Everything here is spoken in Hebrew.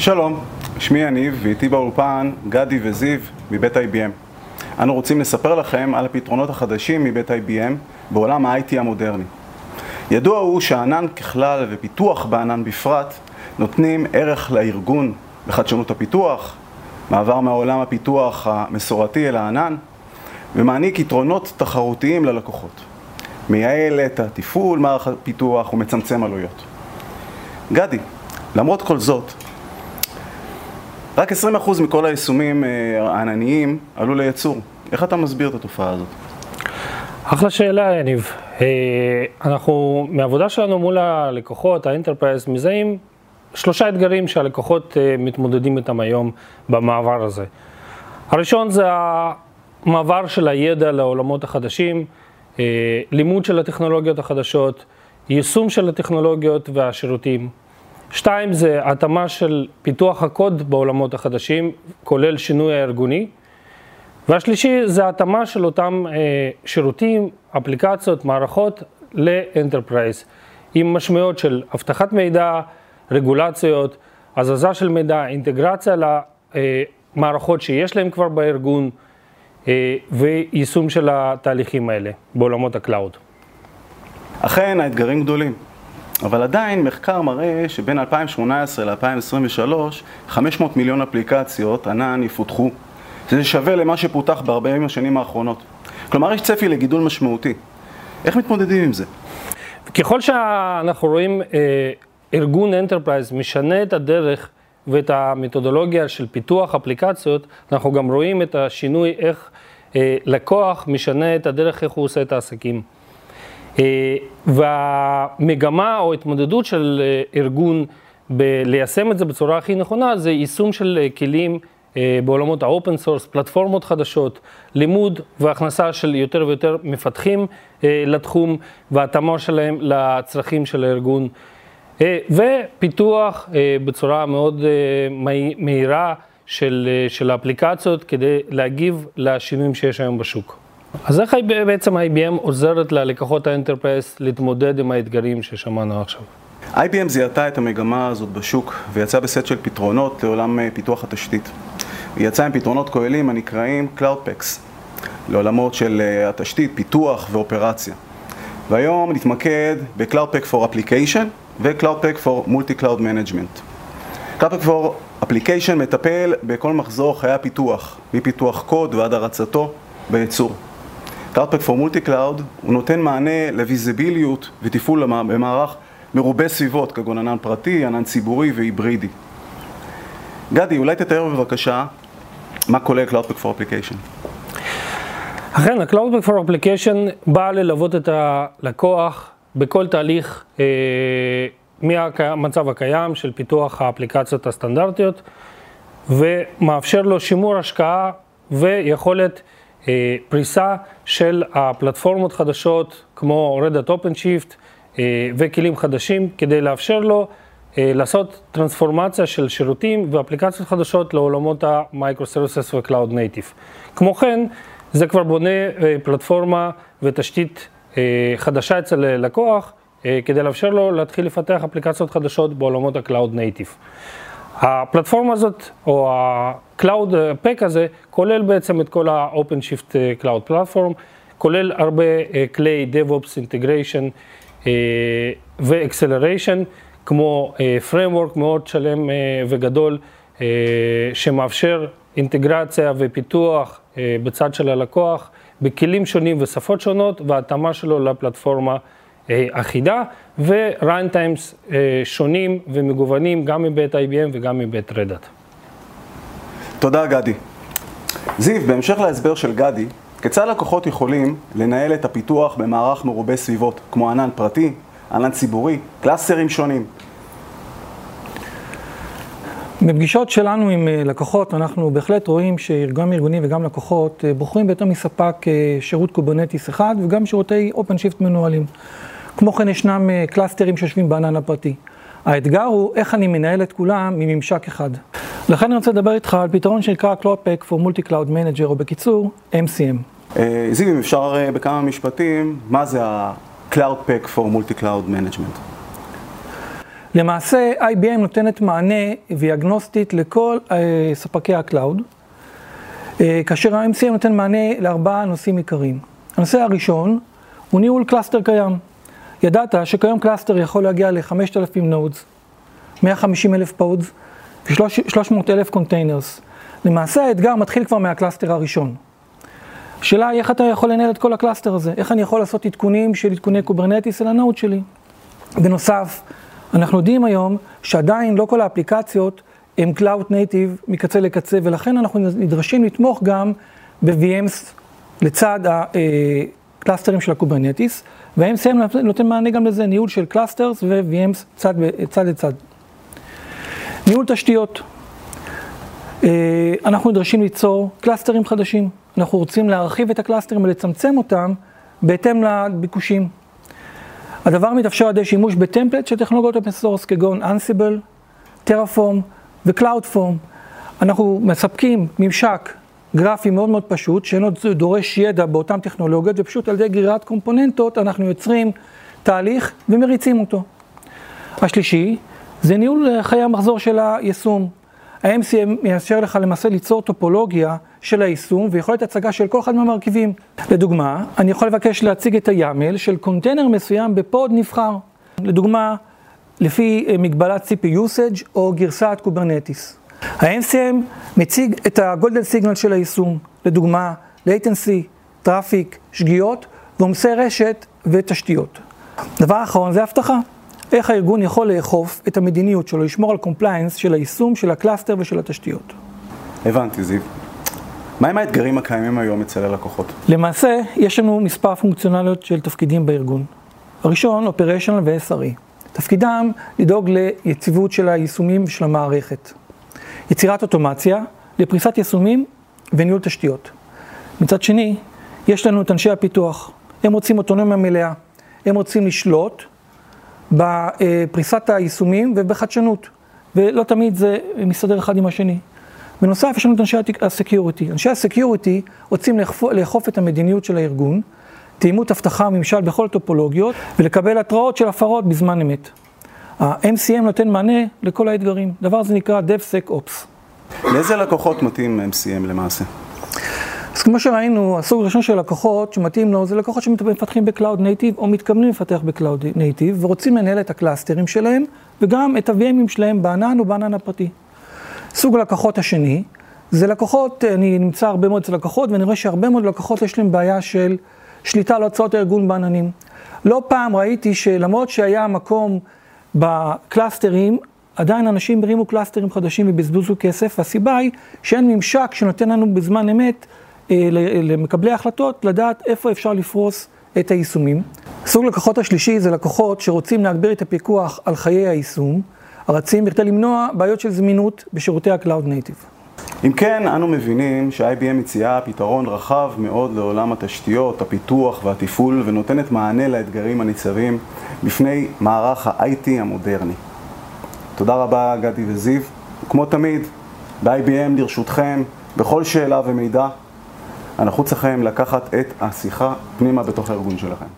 שלום, שמי יניב ואיתי באולפן גדי וזיו מבית IBM. אנו רוצים לספר לכם על הפתרונות החדשים מבית IBM בעולם ה-IT המודרני. ידוע הוא שהענן ככלל ופיתוח בענן בפרט נותנים ערך לארגון בחדשנות הפיתוח, מעבר מהעולם הפיתוח המסורתי אל הענן, ומעניק יתרונות תחרותיים ללקוחות. מייעל את התפעול מערך הפיתוח ומצמצם עלויות. גדי, למרות כל זאת, רק 20% מכל היישומים אה, הענניים עלו לייצור. איך אתה מסביר את התופעה הזאת? אחלה שאלה, יניב. אה, אנחנו, מהעבודה שלנו מול הלקוחות, ה-enterprise, מזהים שלושה אתגרים שהלקוחות אה, מתמודדים איתם היום במעבר הזה. הראשון זה המעבר של הידע לעולמות החדשים, לימוד של הטכנולוגיות החדשות, יישום של הטכנולוגיות והשירותים. שתיים זה התאמה של פיתוח הקוד בעולמות החדשים, כולל שינוי הארגוני. והשלישי זה התאמה של אותם אה, שירותים, אפליקציות, מערכות ל-enterprise, עם משמעויות של אבטחת מידע, רגולציות, הזזה של מידע, אינטגרציה למערכות שיש להם כבר בארגון, אה, ויישום של התהליכים האלה בעולמות ה-cloud. אכן, האתגרים גדולים. אבל עדיין מחקר מראה שבין 2018 ל-2023 500 מיליון אפליקציות ענן יפותחו. זה שווה למה שפותח ב-40 השנים האחרונות. כלומר, יש צפי לגידול משמעותי. איך מתמודדים עם זה? ככל שאנחנו רואים אה, ארגון אנטרפרייז משנה את הדרך ואת המתודולוגיה של פיתוח אפליקציות, אנחנו גם רואים את השינוי איך אה, לקוח משנה את הדרך איך הוא עושה את העסקים. אה, והמגמה או התמודדות של אה, ארגון בליישם את זה בצורה הכי נכונה זה יישום של אה, כלים בעולמות ה-open source, פלטפורמות חדשות, לימוד והכנסה של יותר ויותר מפתחים לתחום והתאמה שלהם לצרכים של הארגון ופיתוח בצורה מאוד מהירה של, של האפליקציות כדי להגיב לשינויים שיש היום בשוק. אז איך בעצם IBM עוזרת ללקוחות ה-enterprise להתמודד עם האתגרים ששמענו עכשיו? IBM זיהתה את המגמה הזאת בשוק ויצאה בסט של פתרונות לעולם אה, פיתוח התשתית. היא יצאה עם פתרונות כוללים הנקראים Cloud Paks לעולמות של אה, התשתית, פיתוח ואופרציה. והיום נתמקד ב-Cloudpack for Application ו-Cloudpack for Multi-Cloud Management. Cloudpack for Application מטפל בכל מחזור חיי הפיתוח, מפיתוח קוד ועד הרצתו בייצור. Cloudpack for Multi-Cloud הוא נותן מענה לוויזיביליות ותפעול במערך מרובה סביבות, כגון ענן פרטי, ענן ציבורי והיברידי. גדי, אולי תתאר בבקשה מה כולל Cloudpack for Application. אכן, ה-Cloudpack for Application בא ללוות את הלקוח בכל תהליך אה, מהמצב הקיים של פיתוח האפליקציות הסטנדרטיות ומאפשר לו שימור השקעה ויכולת פריסה של הפלטפורמות חדשות כמו Red Hat OpenShift אה, וכלים חדשים כדי לאפשר לו אה, לעשות טרנספורמציה של שירותים ואפליקציות חדשות לעולמות ה-Microservices ו-Cloud Native. כמו כן, זה כבר בונה פלטפורמה ותשתית חדשה אצל לקוח כדי לאפשר לו להתחיל לפתח אפליקציות חדשות בעולמות ה-Cloud Native. הפלטפורמה הזאת, או ה-Cloud Pack הזה, כולל בעצם את כל ה-OpenShift Cloud Platform, כולל הרבה אה, כלי DevOps Integration אה, ו-Acceleration, כמו אה, Framework מאוד שלם וגדול, שמאפשר אינטגרציה ופיתוח בצד של הלקוח, בכלים שונים ושפות שונות, והתאמה שלו לפלטפורמה. אחידה ו-Runtimes שונים ומגוונים גם מבית IBM וגם מבית רדאט. תודה גדי. זיו, בהמשך להסבר של גדי, כיצד לקוחות יכולים לנהל את הפיתוח במערך מרובה סביבות, כמו ענן פרטי, ענן ציבורי, קלאסטרים שונים? בפגישות שלנו עם אה, לקוחות, אנחנו בהחלט רואים שגם ארגונים וגם לקוחות אה, בוחרים ביותר מספק אה, שירות Kubernetes אחד וגם שירותי OpenShift מנוהלים. כמו כן ישנם קלאסטרים שיושבים בענן הפרטי. האתגר הוא איך אני מנהל את כולם מממשק אחד. לכן אני רוצה לדבר איתך על פתרון שנקרא Cloud Pak for Multicloud Manager, או בקיצור, MCM. זיו, אם אפשר בכמה משפטים, מה זה ה- Cloud Pak for Multicloud Management? למעשה, IBM נותנת מענה והיא אגנוסטית לכל אה, ספקי ה-cloud, אה, כאשר ה-MCM נותן מענה לארבעה נושאים עיקריים. הנושא הראשון הוא ניהול cluster קיים. ידעת שכיום cluster יכול להגיע ל-5,000 nodes, 150 אלף pods ו-300 אלף containers. למעשה האתגר מתחיל כבר מה-cluster הראשון. השאלה היא איך אתה יכול לנהל את כל ה-cluster הזה, איך אני יכול לעשות עדכונים של עדכוני Kubernetes על ה-node שלי. בנוסף, אנחנו יודעים היום שעדיין לא כל האפליקציות הם Cloud Native מקצה לקצה, ולכן אנחנו נדרשים לתמוך גם ב-VMs לצד הקלאסטרים של ה-Kubernetes, וה-MCM נותן מענה גם לזה, ניהול של clusters ו-VMs צד, צד לצד. ניהול תשתיות. אה, אנחנו נדרשים ליצור קלאסטרים חדשים. אנחנו רוצים להרחיב את הקלאסטרים ולצמצם אותם בהתאם לביקושים. הדבר מתאפשר על ידי שימוש ב-template של טכנולוגיות open source כגון Ansible, Terraform ו-CloudForms. אנחנו מספקים ממשק גרפי מאוד מאוד פשוט, שאינו דורש ידע באותן טכנולוגיות, ופשוט על ידי גרירת קומפוננטות אנחנו יוצרים תהליך ומריצים אותו. השלישי, זה ניהול חיי המחזור של היישום. ה-MCM מאפשר לך למעשה ליצור טופולוגיה של היישום ויכולת הצגה של כל אחד מהמרכיבים. לדוגמה, אני יכול לבקש להציג את ה-YAML של קונטיינר מסוים ב-pod נבחר. לדוגמה, לפי אה, מגבלת CPU usage או גרסת Kubernetes. ה-MCM מציג את ה-golden signal של היישום, לדוגמה, latency, traffic, שגיאות ועומסי רשת ותשתיות. דבר אחרון זה אבטחה. איך הארגון יכול לאכוף את המדיניות שלו, לשמור על compliance של היישום של ה-cluster ושל התשתיות. הבנתי, זיו. מהם האתגרים הקיימים היום אצל הלקוחות? למעשה, יש לנו מספר פונקציונליות של תפקידים בארגון. הראשון, Operational ו-SRE. תפקידם לדאוג ליציבות של היישומים של המערכת. יצירת אוטומציה לפריסת יישומים וניהול תשתיות. מצד שני, יש לנו את אנשי הפיתוח. הם רוצים אוטונומיה מלאה. הם רוצים לשלוט בפריסת היישומים ובחדשנות, ולא תמיד זה מסתדר אחד עם השני. בנוסף, יש לנו את אנשי ה-security. אנשי ה-security רוצים לאכוף, לאכוף את המדיניות של הארגון, תאימות אבטחה וממשל בכל הטופולוגיות, ולקבל התראות של הפרות בזמן אמת. ה-MCM נותן מענה לכל האתגרים. דבר זה נקרא DevSecOps. לאיזה לקוחות מתאים MCM למעשה? אז כמו שראינו, הסוג הראשון של לקוחות שמתאים לו זה לקוחות שמפתחים ב-cloud native או מתכוונים לפתח ב-cloud native ורוצים לנהל את הקלאסטרים שלהם וגם את ה-VMים שלהם בענן או בענן הפרטי. סוג הלקוחות השני זה לקוחות, אני נמצא הרבה מאוד אצל לקוחות ואני רואה שהרבה מאוד לקוחות יש להם בעיה של שליטה על הוצאות הארגון בעננים. לא פעם ראיתי שלמרות שהיה מקום בקלאסטרים, עדיין אנשים הרימו קלאסטרים חדשים ובזבזו כסף, והסיבה היא שאין ממשק שנותן לנו בזמן אמת אה, למקבלי ההחלטות לדעת איפה אפשר לפרוס את היישומים. סוג לקוחות השלישי זה לקוחות שרוצים להגביר את הפיקוח על חיי היישום, הרצים בכדי למנוע בעיות של זמינות בשירותי ה-Cloud Native. אם כן, אנו מבינים ש-IBM מציעה פתרון רחב מאוד לעולם התשתיות, הפיתוח והתפעול, ונותנת מענה לאתגרים הניצבים בפני מערך ה-IT המודרני. תודה רבה, גדי וזיו. כמו תמיד, ב-IBM לרשותכם, בכל שאלה ומידע, הנחוץ לכם לקחת את השיחה פנימה בתוך הארגון שלכם.